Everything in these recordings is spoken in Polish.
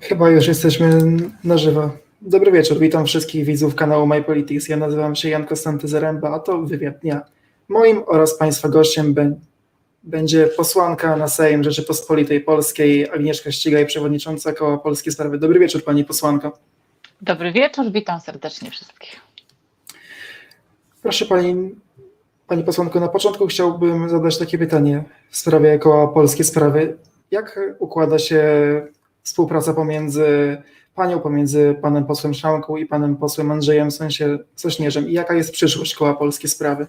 Chyba już jesteśmy na żywo. Dobry wieczór, witam wszystkich widzów kanału My Politics. Ja nazywam się Jan Konstanty Zaręba, a to wywiad dnia. Moim oraz Państwa gościem będzie posłanka na Sejm Rzeczypospolitej Polskiej Agnieszka Ścigaj, przewodnicząca Koła Polskie Sprawy. Dobry wieczór Pani posłanko. Dobry wieczór, witam serdecznie wszystkich. Proszę Pani, Pani posłanko, na początku chciałbym zadać takie pytanie w sprawie Koła Polskie Sprawy. Jak układa się współpraca pomiędzy Panią, pomiędzy Panem posłem Szałką i Panem posłem Andrzejem w Sośnierzem i jaka jest przyszłość Koła Polskie Sprawy?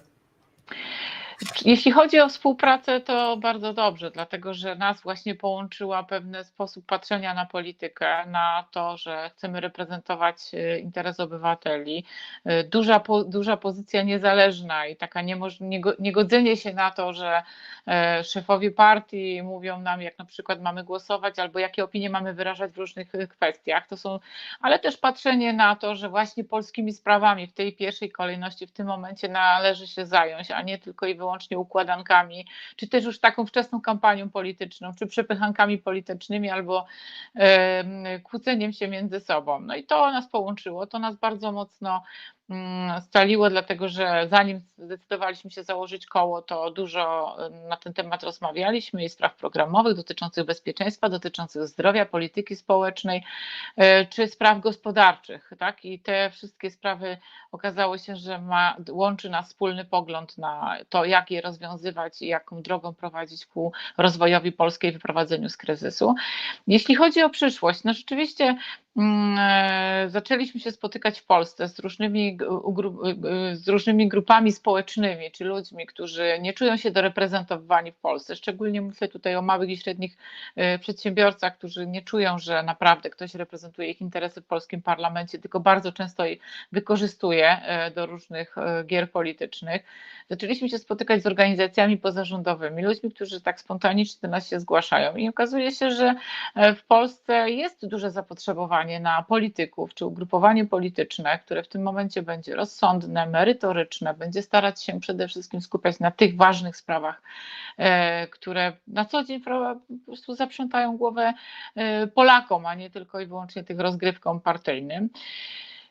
Jeśli chodzi o współpracę, to bardzo dobrze, dlatego że nas właśnie połączyła pewien sposób patrzenia na politykę, na to, że chcemy reprezentować y, interes obywateli. Y, Duża, duża pozycja niezależna i taka niegodzenie się na to, że e, szefowie partii mówią nam, jak na przykład mamy głosować, albo jakie opinie mamy wyrażać w różnych y, kwestiach. To są, ale też patrzenie na to, że właśnie polskimi sprawami w tej pierwszej kolejności w tym momencie należy się zająć, a nie tylko i wyłącznie układankami, czy też już taką wczesną kampanią polityczną, czy przepychankami politycznymi, albo em, kłóceniem się między sobą. No i to nas połączyło, to nas bardzo mocno scaliło, dlatego że zanim zdecydowaliśmy się założyć koło, to dużo na ten temat rozmawialiśmy i spraw programowych dotyczących bezpieczeństwa, dotyczących zdrowia, polityki społecznej, e, czy spraw gospodarczych. Tak? I te wszystkie sprawy okazało się, że ma, łączy nas wspólny pogląd na to, jak je rozwiązywać i jaką drogą prowadzić ku rozwojowi Polski i wyprowadzeniu z kryzysu. Jeśli chodzi o przyszłość, no rzeczywiście mm, e, zaczęliśmy się spotykać w Polsce z różnymi, y, z różnymi grupami społecznymi, czy ludźmi, którzy nie czują się doreprezentowani w Polsce. Szczególnie myślę tutaj o małych i średnich e, przedsiębiorcach, którzy nie czują, że naprawdę ktoś reprezentuje ich interesy w polskim parlamencie, tylko bardzo często je wykorzystuje do różnych gier politycznych. Zaczęliśmy się spotykać z organizacjami pozarządowymi, ludźmi, którzy tak spontanicznie do nas się zgłaszają i okazuje się, że w Polsce jest duże zapotrzebowanie na polityków czy ugrupowanie polityczne, które w tym momencie będzie rozsądne, merytoryczne, będzie starać się przede wszystkim skupiać na tych ważnych sprawach, e, które na co dzień po prostu zaprzątają głowę e, Polakom, a nie tylko i wyłącznie tych rozgrywkom partyjnym.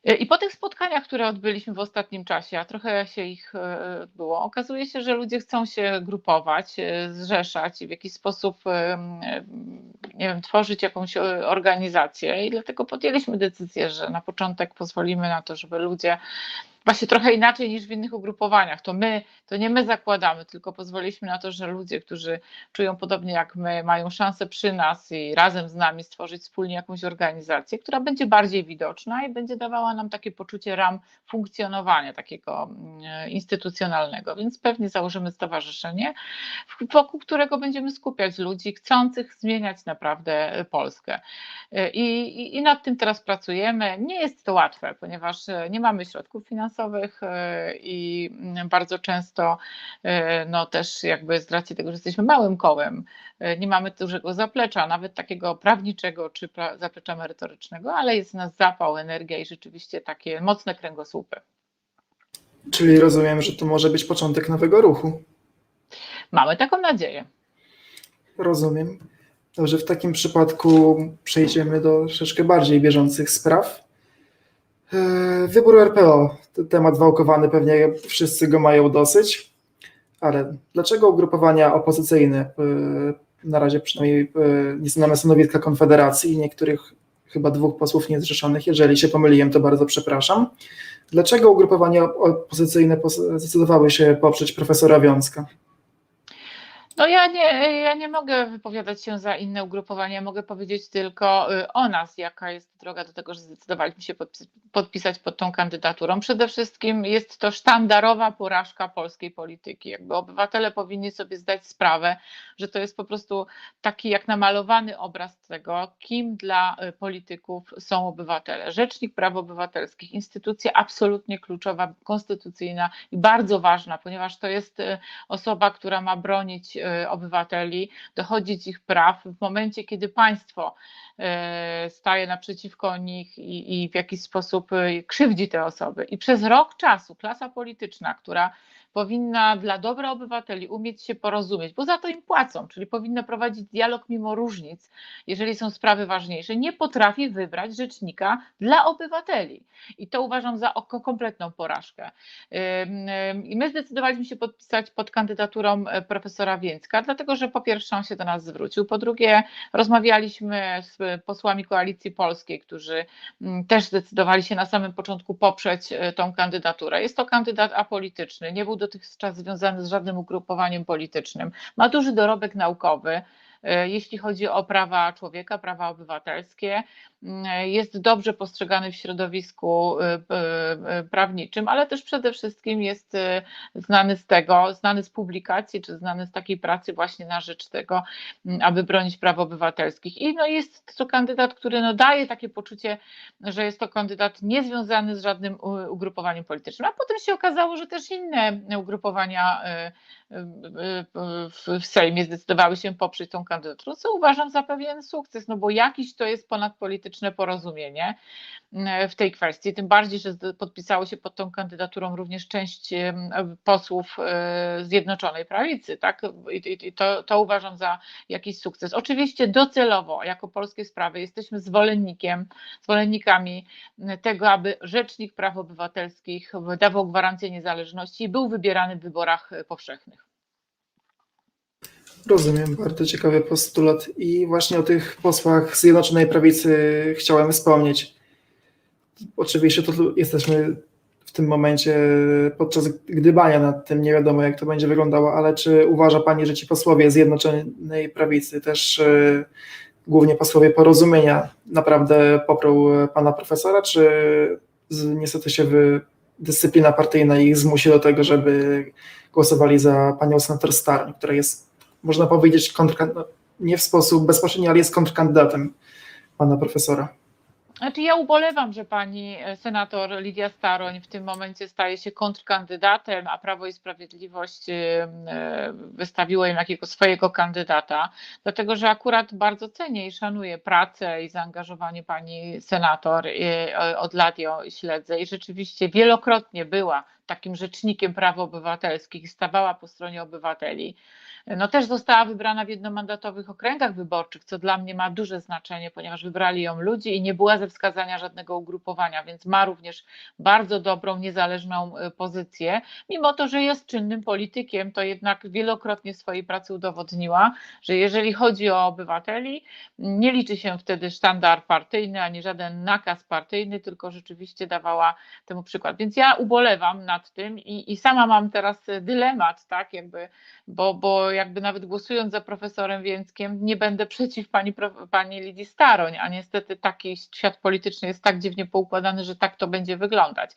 E, I po tych spotkaniach, które odbyliśmy w ostatnim czasie, a trochę się ich e, było, okazuje się, że ludzie chcą się grupować, e, zrzeszać i w jakiś sposób, nie wiem, tworzyć jakąś organizację. I dlatego podjęliśmy decyzję, że na początek pozwolimy na to, żeby ludzie właśnie trochę inaczej niż w innych ugrupowaniach. To my, to nie my zakładamy, tylko pozwoliliśmy na to, że ludzie, którzy czują podobnie jak my, mają szansę przy nas i razem z nami stworzyć wspólnie jakąś organizację, która będzie bardziej widoczna i będzie dawała nam takie poczucie ram funkcjonowania takiego mm, instytucjonalnego. Więc pewnie założymy stowarzyszenie, wokół którego będziemy skupiać ludzi chcących zmieniać naprawdę Polskę. I, i, I nad tym teraz pracujemy. Nie jest to łatwe, ponieważ e, nie mamy środków finansowych e, i bardzo często, e, no też jakby z racji tego, że jesteśmy małym kołem, e, nie mamy dużego zaplecza, nawet takiego prawniczego czy pra, zaplecza merytorycznego, ale jest w nas zapał, energia i rzeczywiście takie mocne kręgosłupy. Czyli rozumiem, że to może być początek nowego ruchu. Mamy taką nadzieję. Rozumiem. Dobrze, w takim przypadku przejdziemy do troszeczkę bardziej bieżących spraw. Eee, Wybór RPO, temat wałkowany, pewnie wszyscy go mają dosyć, ale dlaczego ugrupowania opozycyjne, eee, na razie przynajmniej eee, nieznane stanowiska Konfederacji i niektórych chyba dwóch posłów niezrzeszonych, jeżeli się pomyliłem, to bardzo przepraszam, dlaczego ugrupowania opozycyjne zdecydowały się poprzeć profesora Wiązka? No ja nie, ja nie mogę wypowiadać się za inne ugrupowania, mogę powiedzieć tylko y, o nas, jaka jest droga do tego, że zdecydowaliśmy się podpis- podpisać pod tą kandydaturą. Przede wszystkim jest to sztandarowa porażka polskiej polityki. Jakby obywatele powinni sobie zdać sprawę, że to jest po prostu taki jak namalowany obraz tego, kim dla y, polityków są obywatele. Rzecznik Praw Obywatelskich, instytucja absolutnie kluczowa, konstytucyjna i bardzo ważna, ponieważ to jest y, osoba, która ma bronić obywateli, dochodzić ich praw w momencie, kiedy państwo y, staje naprzeciwko nich i, i w jakiś sposób y, krzywdzi te osoby. I przez rok czasu klasa polityczna, która powinna dla dobra obywateli umieć się porozumieć, bo za to im płacą, czyli powinna prowadzić dialog mimo różnic, jeżeli są sprawy ważniejsze. Nie potrafi wybrać rzecznika dla obywateli. I to uważam za kompletną porażkę. I my zdecydowaliśmy się podpisać pod kandydaturą e, profesora Więcka, dlatego że po pierwsze on się do nas zwrócił, po drugie rozmawialiśmy z posłami Koalicji Polskiej, którzy mm, też zdecydowali się na samym początku poprzeć e, tą kandydaturę. Jest to kandydat apolityczny, nie był dotychczas związany z żadnym ugrupowaniem politycznym, ma duży dorobek naukowy, E, jeśli chodzi o prawa człowieka, prawa obywatelskie. Mm, jest dobrze postrzegany w środowisku e, e, prawniczym, ale też przede wszystkim jest znany z tego, znany z publikacji, czy znany z takiej pracy właśnie na rzecz tego, aby bronić praw obywatelskich. I no jest to kandydat, który no daje takie poczucie, że jest to kandydat niezwiązany z żadnym ugrupowaniem politycznym. A potem się okazało, że też inne ugrupowania w Sejmie zdecydowały się poprzeć tą kandydaturę, co uważam za pewien sukces, no bo jakiś to jest ponadpolityczne porozumienie mm, w tej kwestii, tym bardziej, że podpisało się pod tą kandydaturą również część posłów e, Zjednoczonej Prawicy, tak? I to, to uważam za jakiś sukces. Oczywiście docelowo, jako polskie sprawy, jesteśmy zwolennikiem, zwolennikami tego, aby Rzecznik Praw Obywatelskich dawał gwarancję niezależności i był wybierany w wyborach powszechnych. Rozumiem, bardzo ciekawy postulat. I właśnie o tych posłach Zjednoczonej Prawicy chciałem wspomnieć. Oczywiście to jesteśmy w tym momencie podczas gdybania nad tym, nie wiadomo jak to będzie wyglądało, ale czy uważa Pani, że ci posłowie Zjednoczonej Prawicy, też y, głównie posłowie porozumienia, naprawdę poprą Pana profesora, czy niestety się wy, dyscyplina partyjna ich zmusi do tego, żeby głosowali za Panią senator Starn, która jest można powiedzieć, no, nie w sposób bezpośredni, ale jest kontrkandydatem pana profesora. Znaczy ja ubolewam, że pani e, senator Lidia Staroń w tym momencie staje się kontrkandydatem, a Prawo i Sprawiedliwość e, e, wystawiło im jakiego swojego kandydata, dlatego że akurat bardzo cenię i szanuję pracę i zaangażowanie pani senator. Od lat ją śledzę i rzeczywiście wielokrotnie była takim rzecznikiem praw obywatelskich, stawała po stronie obywateli no też została wybrana w jednomandatowych okręgach wyborczych, co dla mnie ma duże znaczenie, ponieważ wybrali ją ludzie i nie była ze wskazania żadnego ugrupowania, więc ma również bardzo dobrą, niezależną y, pozycję. Mimo to, że jest czynnym politykiem, to jednak wielokrotnie swojej pracy udowodniła, że jeżeli chodzi o obywateli, nie liczy się wtedy sztandar partyjny ani żaden nakaz partyjny, tylko rzeczywiście dawała temu przykład. Więc ja ubolewam nad tym i, i sama mam teraz dylemat, tak, jakby, bo, bo jakby nawet głosując za profesorem Więckiem, nie będę przeciw pani, pani Lidii Staroń, a niestety taki świat polityczny jest tak dziwnie poukładany, że tak to będzie wyglądać.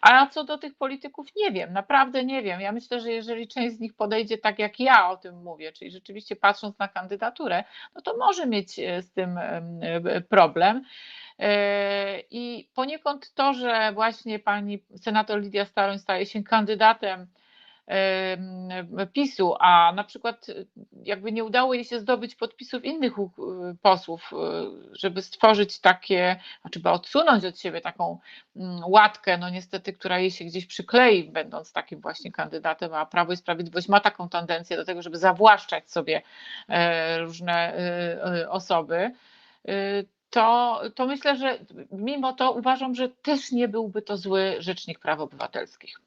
A co do tych polityków, nie wiem, naprawdę nie wiem. Ja myślę, że jeżeli część z nich podejdzie tak, jak ja o tym mówię, czyli rzeczywiście patrząc na kandydaturę, no to może mieć e, z tym e, problem. E, I poniekąd to, że właśnie pani senator Lidia Staroń staje się kandydatem PiSu, a na przykład y, jakby nie udało jej się zdobyć podpisów innych posłów, y, żeby stworzyć takie, znaczy by odsunąć od siebie taką mm, łatkę, no niestety, która jej się gdzieś przyklei, będąc takim właśnie kandydatem, a Prawo i Sprawiedliwość ma taką tendencję do tego, żeby zawłaszczać sobie e, różne osoby, to, to myślę, że mimo to uważam, że też nie byłby to zły rzecznik praw obywatelskich.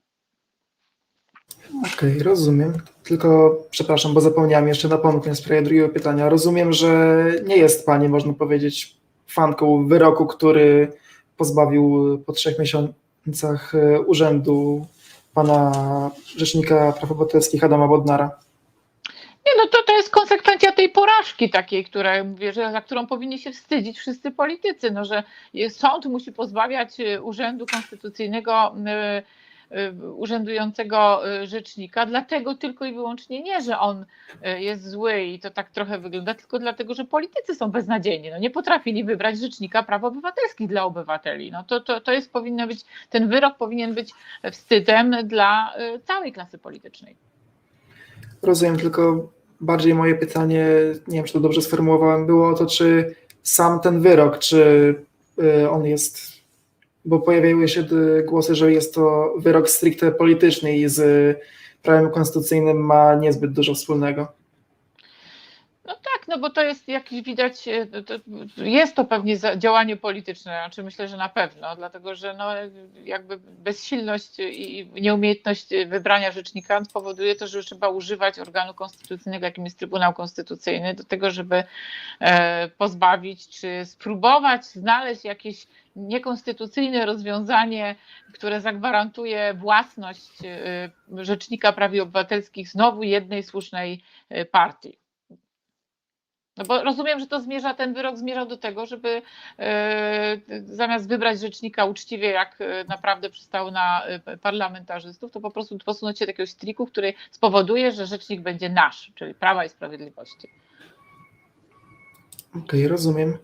Okej, okay, rozumiem. Tylko przepraszam, bo zapomniałem jeszcze napomknąć w sprawie drugiego pytania. Rozumiem, że nie jest Pani, można powiedzieć, fanką wyroku, który pozbawił po trzech miesiącach e, urzędu pana Rzecznika Praw Obywatelskich Adama Bodnara. Nie, no to, to jest konsekwencja tej porażki takiej, która, mówię, że, za którą powinni się wstydzić wszyscy politycy, no, że sąd musi pozbawiać e, urzędu konstytucyjnego yy, urzędującego y, rzecznika, dlatego tylko i wyłącznie nie, że on y, jest zły i to tak trochę wygląda, tylko dlatego, że politycy są beznadziejni. No, nie potrafili wybrać rzecznika praw obywatelskich dla obywateli. No, to, to, to jest powinno być, ten wyrok powinien być wstydem dla całej klasy politycznej. Rozumiem, tylko bardziej moje pytanie, nie wiem, czy to dobrze sformułowałem, było o to, czy sam ten wyrok, czy on jest bo pojawiały się głosy, że jest to wyrok stricte polityczny i z prawem konstytucyjnym ma niezbyt dużo wspólnego. Tak, no bo to jest jakiś widać, e, to, jest to pewnie działanie polityczne, znaczy myślę, że na pewno, dlatego że no jakby bezsilność i nieumiejętność wybrania rzecznika powoduje to, że trzeba używać organu konstytucyjnego, jakim jest Trybunał Konstytucyjny, do tego, żeby e, pozbawić czy spróbować znaleźć jakieś niekonstytucyjne rozwiązanie, które zagwarantuje własność e, Rzecznika Praw Obywatelskich znowu jednej słusznej partii. No bo rozumiem, że to zmierza, ten wyrok zmierzał do tego, żeby e, zamiast wybrać rzecznika uczciwie, jak e, naprawdę przystało na e, parlamentarzystów, to po prostu posunąć się do jakiegoś triku, który spowoduje, że rzecznik będzie nasz, czyli Prawa i Sprawiedliwości. Okej, okay, rozumiem.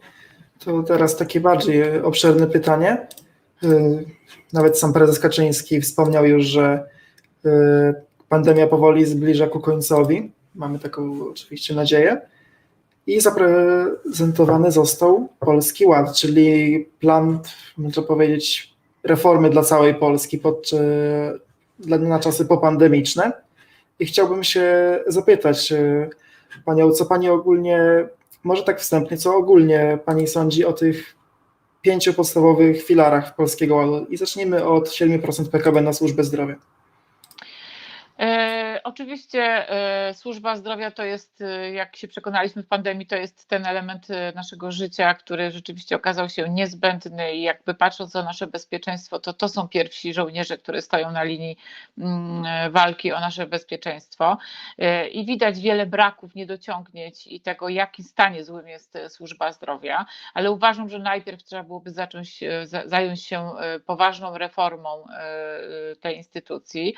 To teraz takie bardziej obszerne pytanie. Nawet sam prezes Kaczyński wspomniał już, że pandemia powoli zbliża ku końcowi. Mamy taką oczywiście nadzieję i zaprezentowany został Polski Ład, czyli plan, można powiedzieć, reformy dla całej Polski pod, na czasy popandemiczne. I chciałbym się zapytać e, Panią, co Pani ogólnie, może tak wstępnie, co ogólnie Pani sądzi o tych pięciu podstawowych filarach Polskiego Ładu? I zacznijmy od 7% PKB na służbę zdrowia. E, oczywiście e, służba zdrowia to jest, e, jak się przekonaliśmy w pandemii, to jest ten element naszego życia, który rzeczywiście okazał się niezbędny i jakby patrząc na nasze bezpieczeństwo, to to są pierwsi żołnierze, które stoją na linii mm, walki o nasze bezpieczeństwo. I widać wiele braków, niedociągnięć i tego, w jakim stanie złym jest służba zdrowia, ale uważam, że najpierw trzeba byłoby zacząć, zająć się poważną reformą tej instytucji,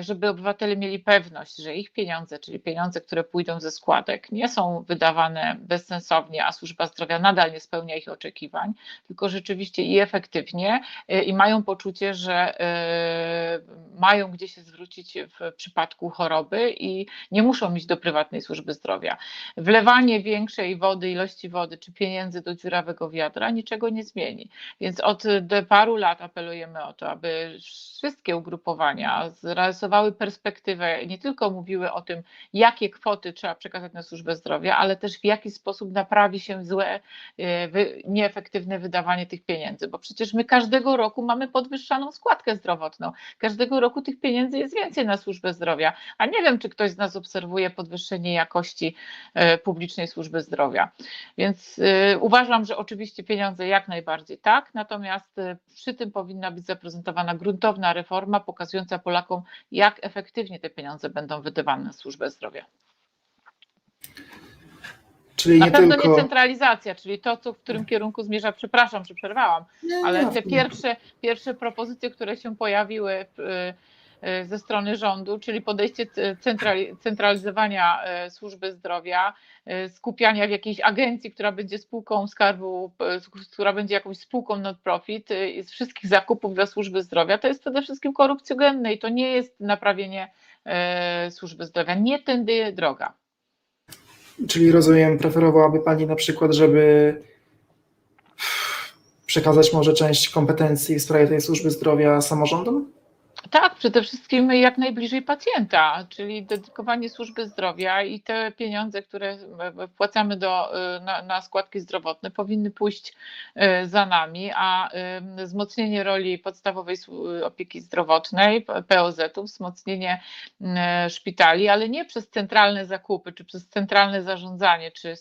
żeby obywatele mieli pewność, że ich pieniądze, czyli pieniądze, które pójdą ze składek, nie są wydawane bezsensownie, a służba zdrowia nadal nie spełnia ich oczekiwań, tylko rzeczywiście i efektywnie y, i mają poczucie, że y, mają gdzie się zwrócić w przypadku choroby i nie muszą iść do prywatnej służby zdrowia. Wlewanie większej wody, ilości wody czy pieniędzy do dziurawego wiadra niczego nie zmieni. Więc od paru lat apelujemy o to, aby wszystkie ugrupowania zrealizowały perspektywę, nie tylko mówiły o tym, jakie kwoty trzeba przekazać na służbę zdrowia, ale też w jaki sposób naprawi się złe, e, nieefektywne wydawanie tych pieniędzy, bo przecież my każdego roku mamy podwyższaną składkę zdrowotną. Każdego roku tych pieniędzy jest więcej na służbę zdrowia, a nie wiem, czy ktoś z nas obserwuje podwyższenie jakości e, publicznej służby zdrowia. Więc e, uważam, że oczywiście pieniądze jak najbardziej tak, natomiast przy tym powinna być zaprezentowana gruntowna reforma pokazująca Polakom, jak efektywnie te pieniądze będą wydawane na służbę zdrowia. Czyli na pewno tylko... nie centralizacja, czyli to, co, w którym kierunku zmierza, przepraszam, że przerwałam, nie, ale te pierwsze, pierwsze propozycje, które się pojawiły y, ze strony rządu, czyli podejście centralizowania y, służby zdrowia, skupiania w jakiejś agencji, która będzie spółką skarbu, która będzie jakąś spółką non-profit z wszystkich zakupów dla służby zdrowia, to jest przede wszystkim korupcjogenne i to nie jest naprawienie służby zdrowia. Nie tędy droga. Czyli rozumiem, preferowałaby Pani na przykład, żeby przekazać może część kompetencji w sprawie tej służby zdrowia samorządom? Tak, przede wszystkim jak najbliżej pacjenta, czyli dedykowanie służby zdrowia i te pieniądze, które wpłacamy do, y, na, na składki zdrowotne, powinny pójść y, za nami, a y, wzmocnienie roli podstawowej opieki zdrowotnej, POZ-ów, wzmocnienie szpitali, ale nie przez centralne zakupy, czy przez centralne zarządzanie, czy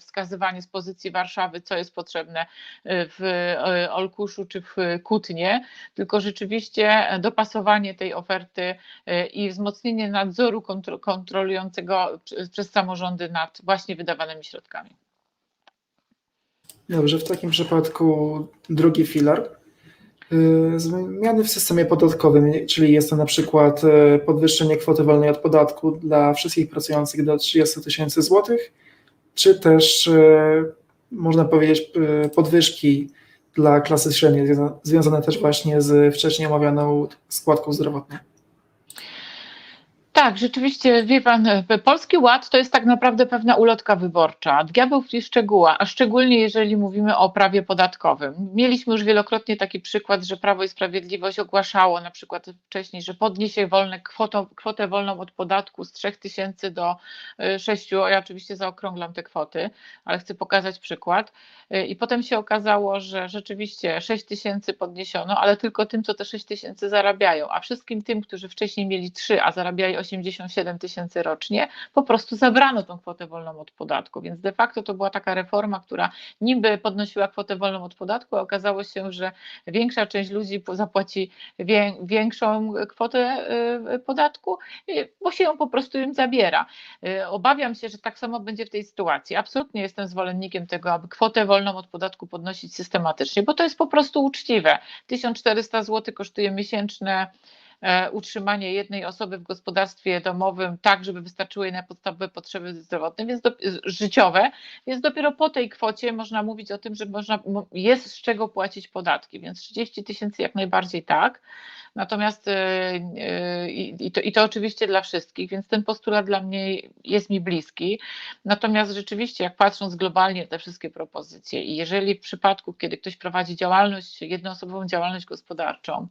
wskazywanie z pozycji Warszawy, co jest potrzebne w Olkuszu czy w Kutnie, tylko rzeczywiście dopasowanie tej oferty y, i wzmocnienie nadzoru kontrolującego przez samorządy nad właśnie wydawanymi środkami. Dobrze, w takim przypadku drugi filar. Y, zmiany w systemie podatkowym, czyli jest to na przykład y, podwyższenie kwoty wolnej od podatku dla wszystkich pracujących do 30 tysięcy złotych, czy też można powiedzieć podwyżki dla klasy średniej, związane też właśnie z wcześniej omawianą składką zdrowotną. Tak, rzeczywiście, wie pan, Polski Ład to jest tak naprawdę pewna ulotka wyborcza. Diabeł w szczegóła, a szczególnie jeżeli mówimy o prawie podatkowym. Mieliśmy już wielokrotnie taki przykład, że Prawo i Sprawiedliwość ogłaszało na przykład wcześniej, że podniesie wolne kwotą, kwotę wolną od podatku z 3 tysięcy do 6. Ja oczywiście zaokrąglam te kwoty, ale chcę pokazać przykład. I potem się okazało, że rzeczywiście 6 tysięcy podniesiono, ale tylko tym, co te 6 tysięcy zarabiają, a wszystkim tym, którzy wcześniej mieli 3, a zarabiali 87 tysięcy rocznie, po prostu zabrano tą kwotę wolną od podatku. Więc de facto to była taka reforma, która niby podnosiła kwotę wolną od podatku, a okazało się, że większa część ludzi zapłaci większą kwotę y, podatku, y, bo się ją po prostu im zabiera. Y, obawiam się, że tak samo będzie w tej sytuacji. Absolutnie jestem zwolennikiem tego, aby kwotę wolną od podatku podnosić systematycznie, bo to jest po prostu uczciwe. 1400 zł kosztuje miesięczne utrzymanie jednej osoby w gospodarstwie domowym tak, żeby wystarczyły jej na podstawowe potrzeby zdrowotne, więc do, życiowe, więc dopiero po tej kwocie można mówić o tym, że można, jest z czego płacić podatki, więc 30 tysięcy jak najbardziej tak. Natomiast yy, i to, i to oczywiście dla wszystkich, więc ten postulat dla mnie jest mi bliski. Natomiast rzeczywiście, jak patrząc globalnie te wszystkie propozycje, i jeżeli w przypadku, kiedy ktoś prowadzi działalność, jednoosobową działalność gospodarczą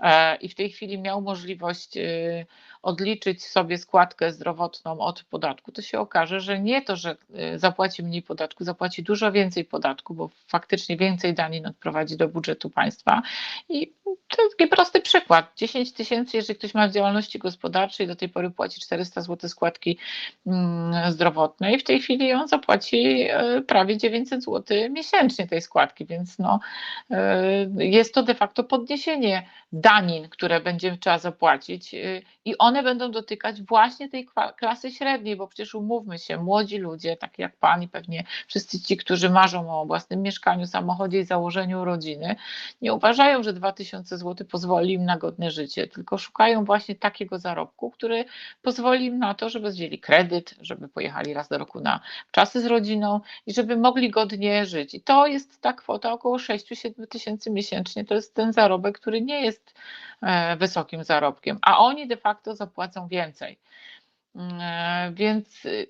e, i w tej chwili miał możliwość y, odliczyć sobie składkę zdrowotną od podatku, to się okaże, że nie to, że y, zapłaci mniej podatku, zapłaci dużo więcej podatku, bo faktycznie więcej danin odprowadzi do budżetu państwa. I to jest taki prosty przykład. 10 tysięcy, jeżeli ktoś ma w działalności gospodarczej, do tej pory płaci 400 zł składki mm, zdrowotnej, w tej chwili on zapłaci y, prawie 900 zł miesięcznie tej składki, więc no, y, jest to de facto podniesienie danin, które będzie trzeba zapłacić i one będą dotykać właśnie tej klasy średniej, bo przecież umówmy się, młodzi ludzie, tak jak pan i pewnie wszyscy ci, którzy marzą o własnym mieszkaniu, samochodzie i założeniu rodziny, nie uważają, że 2000 zł pozwoli im na godne życie, tylko szukają właśnie takiego zarobku, który pozwoli im na to, żeby wzięli kredyt, żeby pojechali raz do roku na czasy z rodziną i żeby mogli godnie żyć. I to jest ta kwota około 6-7 tysięcy miesięcznie. To jest ten zarobek, który nie jest e, wysokim zarobkiem, a oni de facto zapłacą więcej. Mm, e, więc y,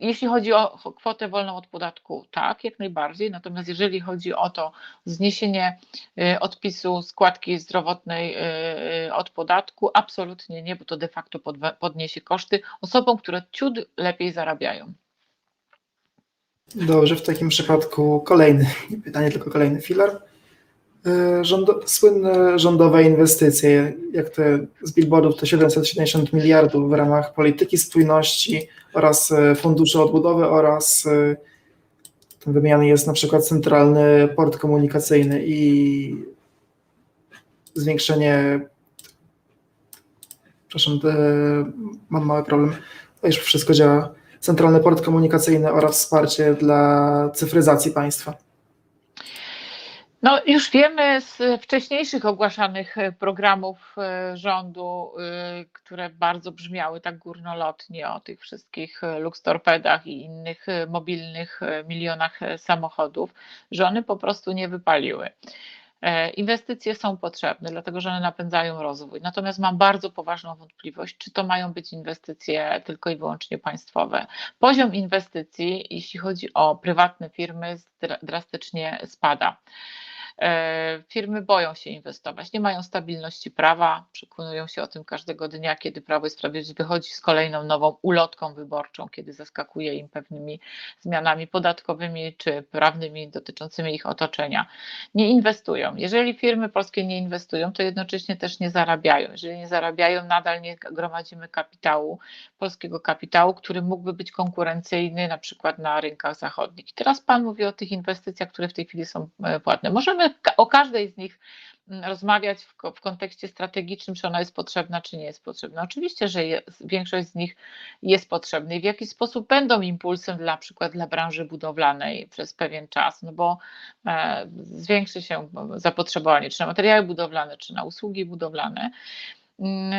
jeśli chodzi o kwotę wolną od podatku, tak, jak najbardziej. Natomiast jeżeli chodzi o to zniesienie y, odpisu składki zdrowotnej y, od podatku, absolutnie nie, bo to de facto podniesie koszty osobom, które ciut lepiej zarabiają. Dobrze, w takim przypadku kolejny, nie pytanie, tylko kolejny filar. E, słynne rządowe inwestycje, jak te z billboardów to 770 miliardów w ramach polityki spójności oraz e, funduszy odbudowy oraz e, wymieniany jest na przykład centralny port komunikacyjny i zwiększenie przepraszam, mam mały problem, to już wszystko działa, centralny port komunikacyjny oraz wsparcie dla cyfryzacji państwa. No, już wiemy z wcześniejszych ogłaszanych e, programów e, rządu, e, które bardzo brzmiały tak górnolotnie o tych wszystkich lukstorpedach i innych mobilnych milionach samochodów, że one po prostu nie wypaliły. Inwestycje są potrzebne, dlatego że one napędzają rozwój. Natomiast mam bardzo poważną wątpliwość, czy to mają być inwestycje tylko i wyłącznie państwowe. Poziom inwestycji, jeśli chodzi o prywatne firmy, drastycznie spada. E, firmy boją się inwestować, nie mają stabilności prawa, przekonują się o tym każdego dnia, kiedy Prawo i Sprawiedliwość wychodzi z kolejną nową ulotką wyborczą, kiedy zaskakuje im pewnymi zmianami podatkowymi czy prawnymi dotyczącymi ich otoczenia. Nie inwestują. Jeżeli firmy polskie nie inwestują, to jednocześnie też nie zarabiają. Jeżeli nie zarabiają, nadal nie gromadzimy kapitału, polskiego kapitału, który mógłby być konkurencyjny na przykład na rynkach zachodnich. I teraz Pan mówi o tych inwestycjach, które w tej chwili są e, płatne. Możemy o każdej z nich mm, rozmawiać w, w, kontekście strategicznym, czy ona jest potrzebna, czy nie jest potrzebna. Oczywiście, że jest, większość z nich jest potrzebna i w jaki sposób będą impulsem dla przykład dla branży budowlanej przez pewien czas, no bo e, zwiększy się zapotrzebowanie czy na materiały budowlane, czy na usługi budowlane. Mm,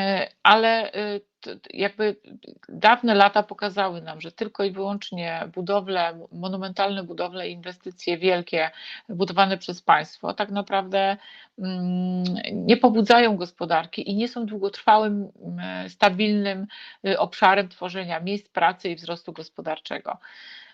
ale y, jakby dawne lata pokazały nam, że tylko i wyłącznie budowle, monumentalne budowle inwestycje wielkie budowane przez państwo tak naprawdę mm, nie pobudzają gospodarki i nie są długotrwałym, mm, stabilnym y, obszarem tworzenia miejsc pracy i wzrostu gospodarczego.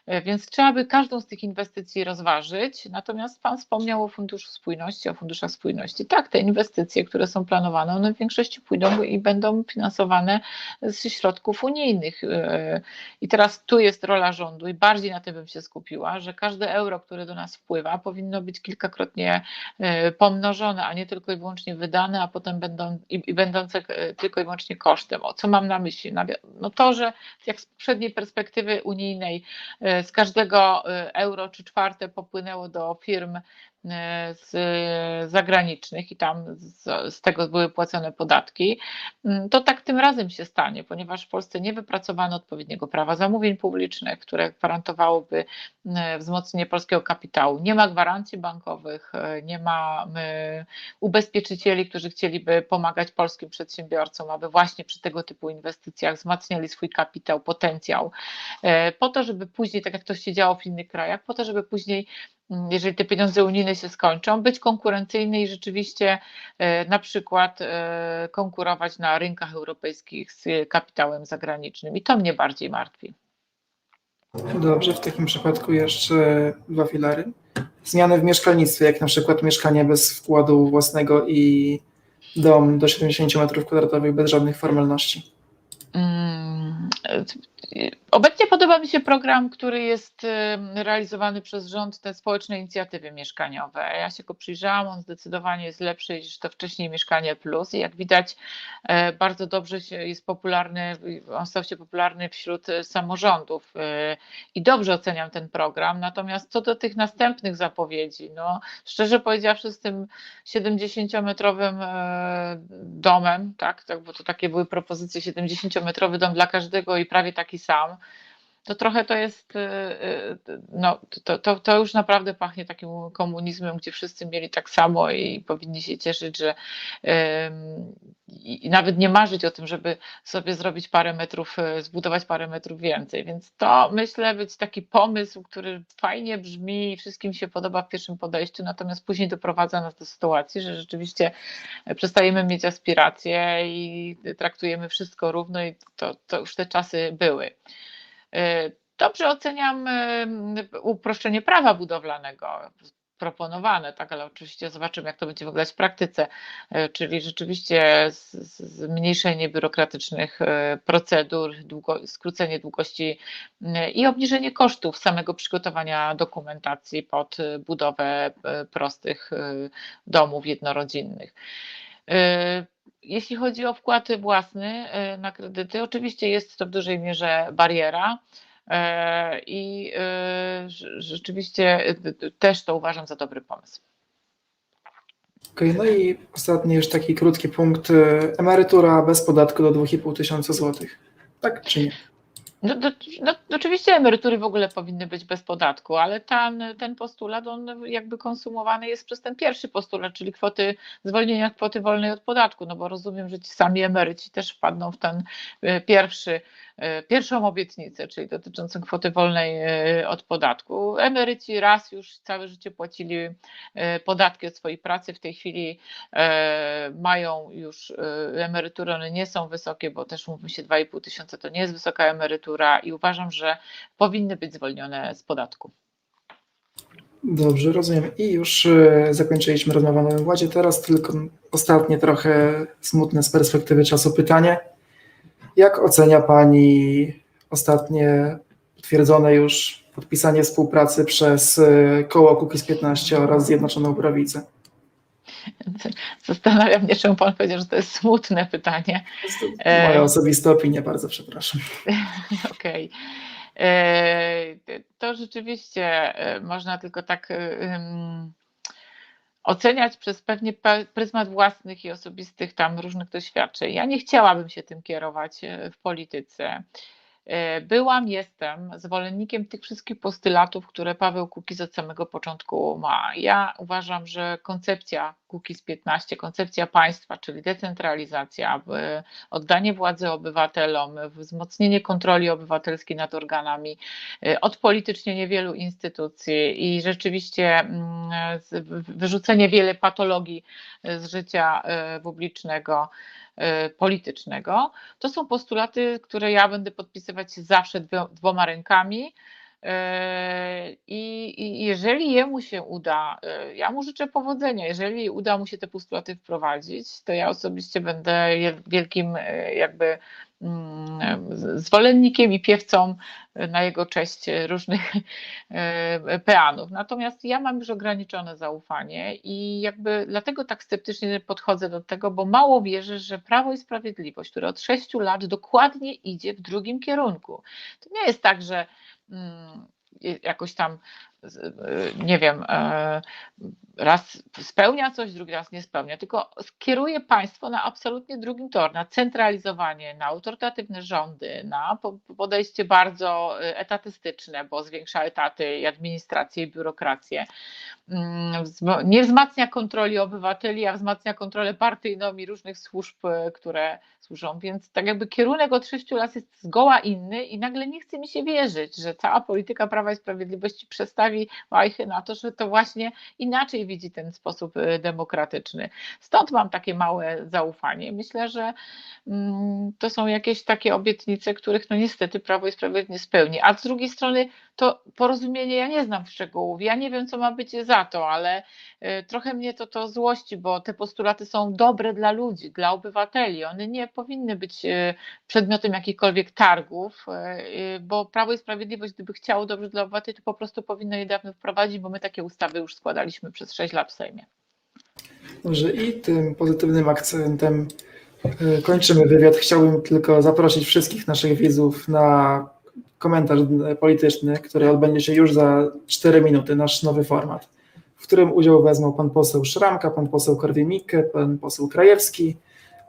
E, Więc trzeba by każdą z tych inwestycji rozważyć. Natomiast Pan wspomniał o Funduszu Spójności, o Funduszach Spójności. Tak, te inwestycje, które są planowane, one w większości pójdą i będą finansowane z środków unijnych. E, I teraz tu jest rola rządu i bardziej na tym bym się skupiła, że każde euro, które do nas wpływa, powinno być kilkakrotnie e, pomnożone, a nie tylko i wyłącznie wydane, a potem będą, i, i będące tylko i wyłącznie kosztem. O co mam na myśli? No to, że jak z poprzedniej perspektywy unijnej z każdego e, euro czy czwarte popłynęło do firm z zagranicznych i tam z, z tego były płacone podatki, mm, to tak tym razem się stanie, ponieważ w Polsce nie wypracowano odpowiedniego prawa zamówień publicznych, które gwarantowałoby e, wzmocnienie polskiego kapitału. Nie ma gwarancji bankowych, e, nie ma e, ubezpieczycieli, którzy chcieliby pomagać polskim przedsiębiorcom, aby właśnie przy tego typu inwestycjach wzmacniali swój kapitał, potencjał, e, po to, żeby później, tak jak to się działo w innych krajach, po to, żeby później, mm, jeżeli te pieniądze unijne się skończą, być konkurencyjny i rzeczywiście e, na przykład e, konkurować na rynkach europejskich z kapitałem zagranicznym. I to mnie bardziej martwi. Dobrze, w takim przypadku jeszcze dwa filary. Zmiany w mieszkalnictwie, jak na przykład mieszkanie bez wkładu własnego i dom do 70 m2 bez żadnych formalności. Mm, e, Obecnie podoba mi się program, który jest e, realizowany przez rząd, te społeczne inicjatywy mieszkaniowe. Ja się go przyjrzałam, on zdecydowanie jest lepszy niż to wcześniej Mieszkanie Plus i jak widać e, bardzo dobrze jest popularny, on stał się popularny wśród e, samorządów e, i dobrze oceniam ten program. Natomiast co do tych następnych zapowiedzi, no szczerze powiedziawszy z tym 70-metrowym e, domem, tak, tak, bo to takie były propozycje, 70-metrowy dom dla każdego i prawie taki sam, to trochę to jest, e, e, no to, to, to już naprawdę pachnie takim komunizmem, gdzie wszyscy mieli tak samo i powinni się cieszyć, że i nawet nie marzyć o tym, żeby sobie zrobić parę metrów, e, zbudować parę metrów więcej. Więc to myślę być taki pomysł, który fajnie brzmi i wszystkim się podoba w pierwszym podejściu, natomiast później doprowadza nas do sytuacji, że rzeczywiście przestajemy mieć aspiracje i traktujemy wszystko równo i to, to już te czasy były. E, Dobrze oceniam e, uproszczenie prawa budowlanego proponowane, tak, ale oczywiście zobaczymy, jak to będzie wyglądać w praktyce, E, czyli rzeczywiście zmniejszenie biurokratycznych procedur, długo, skrócenie długości i obniżenie kosztów samego przygotowania dokumentacji pod budowę prostych domów jednorodzinnych. Jeśli chodzi o wkład własny e, na kredyty, oczywiście jest to w dużej mierze bariera. E, I e, rze- rzeczywiście też to uważam za dobry pomysł. Okej, no i ostatni już taki krótki punkt. Emerytura bez podatku do 2,5 tysiąca złotych. Tak czy nie? No, do, no, oczywiście emerytury w ogóle powinny być bez podatku, ale ten, ten postulat, on jakby konsumowany jest przez ten pierwszy postulat, czyli kwoty, zwolnienia kwoty wolnej od podatku, no bo rozumiem, że ci sami emeryci też wpadną w ten e, pierwszy, pierwszą obietnicę, czyli dotyczącą kwoty wolnej e, od podatku. Emeryci raz już całe życie płacili e, podatki od swojej pracy, w tej chwili e, mają już e, emerytury, one nie są wysokie, bo też mówmy się 2,5 tysiąca to nie jest wysoka emerytura i uważam, że powinny być zwolnione z podatku. Dobrze, rozumiem. I już e, zakończyliśmy rozmowę o Nowym Ładzie. Teraz tylko ostatnie trochę smutne z perspektywy czasu pytanie. Jak ocenia Pani ostatnie potwierdzone już podpisanie współpracy przez e, koło Kukiz 15 oraz Zjednoczoną Prawicę? Zastanawiam mnie, czemu pan powiedział, że to jest smutne pytanie. To E, moja osobista opinia, bardzo przepraszam. Okej. E, To rzeczywiście e, można tylko tak oceniać przez pewnie pe- pryzmat własnych i osobistych tam różnych doświadczeń. Ja nie chciałabym się tym kierować e, w polityce. E, Byłam, jestem zwolennikiem tych wszystkich postulatów, które Paweł Kukiz od samego początku ma. Ja uważam, że koncepcja Kukiz 15, koncepcja państwa, czyli decentralizacja, oddanie władzy obywatelom, wzmocnienie kontroli obywatelskiej nad organami, e, odpolitycznienie wielu instytucji i rzeczywiście mm, wyrzucenie wiele patologii e, z życia e, publicznego, politycznego. To są postulaty, które ja będę podpisywać zawsze dwo- dwoma rękami. E, I, jeżeli jemu się uda, e, ja mu życzę powodzenia. Jeżeli uda mu się te postulaty wprowadzić, to ja osobiście będę wielkim e, jakby mm, zwolennikiem i piewcą na jego cześć różnych peanów. Natomiast ja mam już ograniczone zaufanie i jakby dlatego tak sceptycznie podchodzę do tego, bo mało wierzę, że Prawo i Sprawiedliwość, które od sześciu lat dokładnie idzie w drugim kierunku. To nie jest tak, że jakoś tam nie wiem, e, raz spełnia coś, drugi raz nie spełnia, tylko skieruje państwo na absolutnie drugim tor, na centralizowanie, na autorytatywne rządy, na po- podejście bardzo y, etatystyczne, bo zwiększa etaty i administrację i biurokrację. Mm, Nie wzmacnia kontroli obywateli, a wzmacnia kontrolę partyjną i różnych służb, które służą. Więc tak jakby kierunek od sześciu lat jest zgoła inny i nagle nie chce mi się wierzyć, że cała polityka Prawa i Sprawiedliwości przestawi wajchy na to, że to właśnie inaczej widzi ten sposób y, demokratyczny. Stąd mam takie małe zaufanie. Myślę, że mm, to są jakieś takie obietnice, których no niestety Prawo i Sprawiedliwość nie spełni. A z drugiej strony to porozumienie ja nie znam szczegółów. Ja nie wiem, co ma być za to, ale y, trochę mnie to, to złości, bo te postulaty są dobre dla ludzi, dla obywateli. One nie powinny być y, przedmiotem jakichkolwiek targów, bo Prawo i Sprawiedliwość, gdyby chciało dobrze dla obywateli, to po prostu powinno dawno wprowadzić, bo my takie ustawy już składaliśmy przez 6 lat w Sejmie. Dobrze, i tym pozytywnym akcentem e, kończymy wywiad. Chciałbym tylko zaprosić wszystkich naszych widzów na komentarz polityczny, który odbędzie się już za 4 minuty, nasz nowy format, w którym udział wezmą pan poseł Szramka, pan poseł Korwin-Mikke, pan poseł Krajewski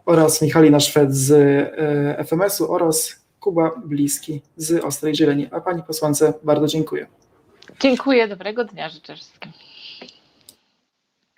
oraz Michalina Szwed z e, FMS-u oraz Kuba Bliski z Ostrej Zieleni. A pani posłance bardzo dziękuję. Dziękuję, dobrego dnia życzę wszystkim.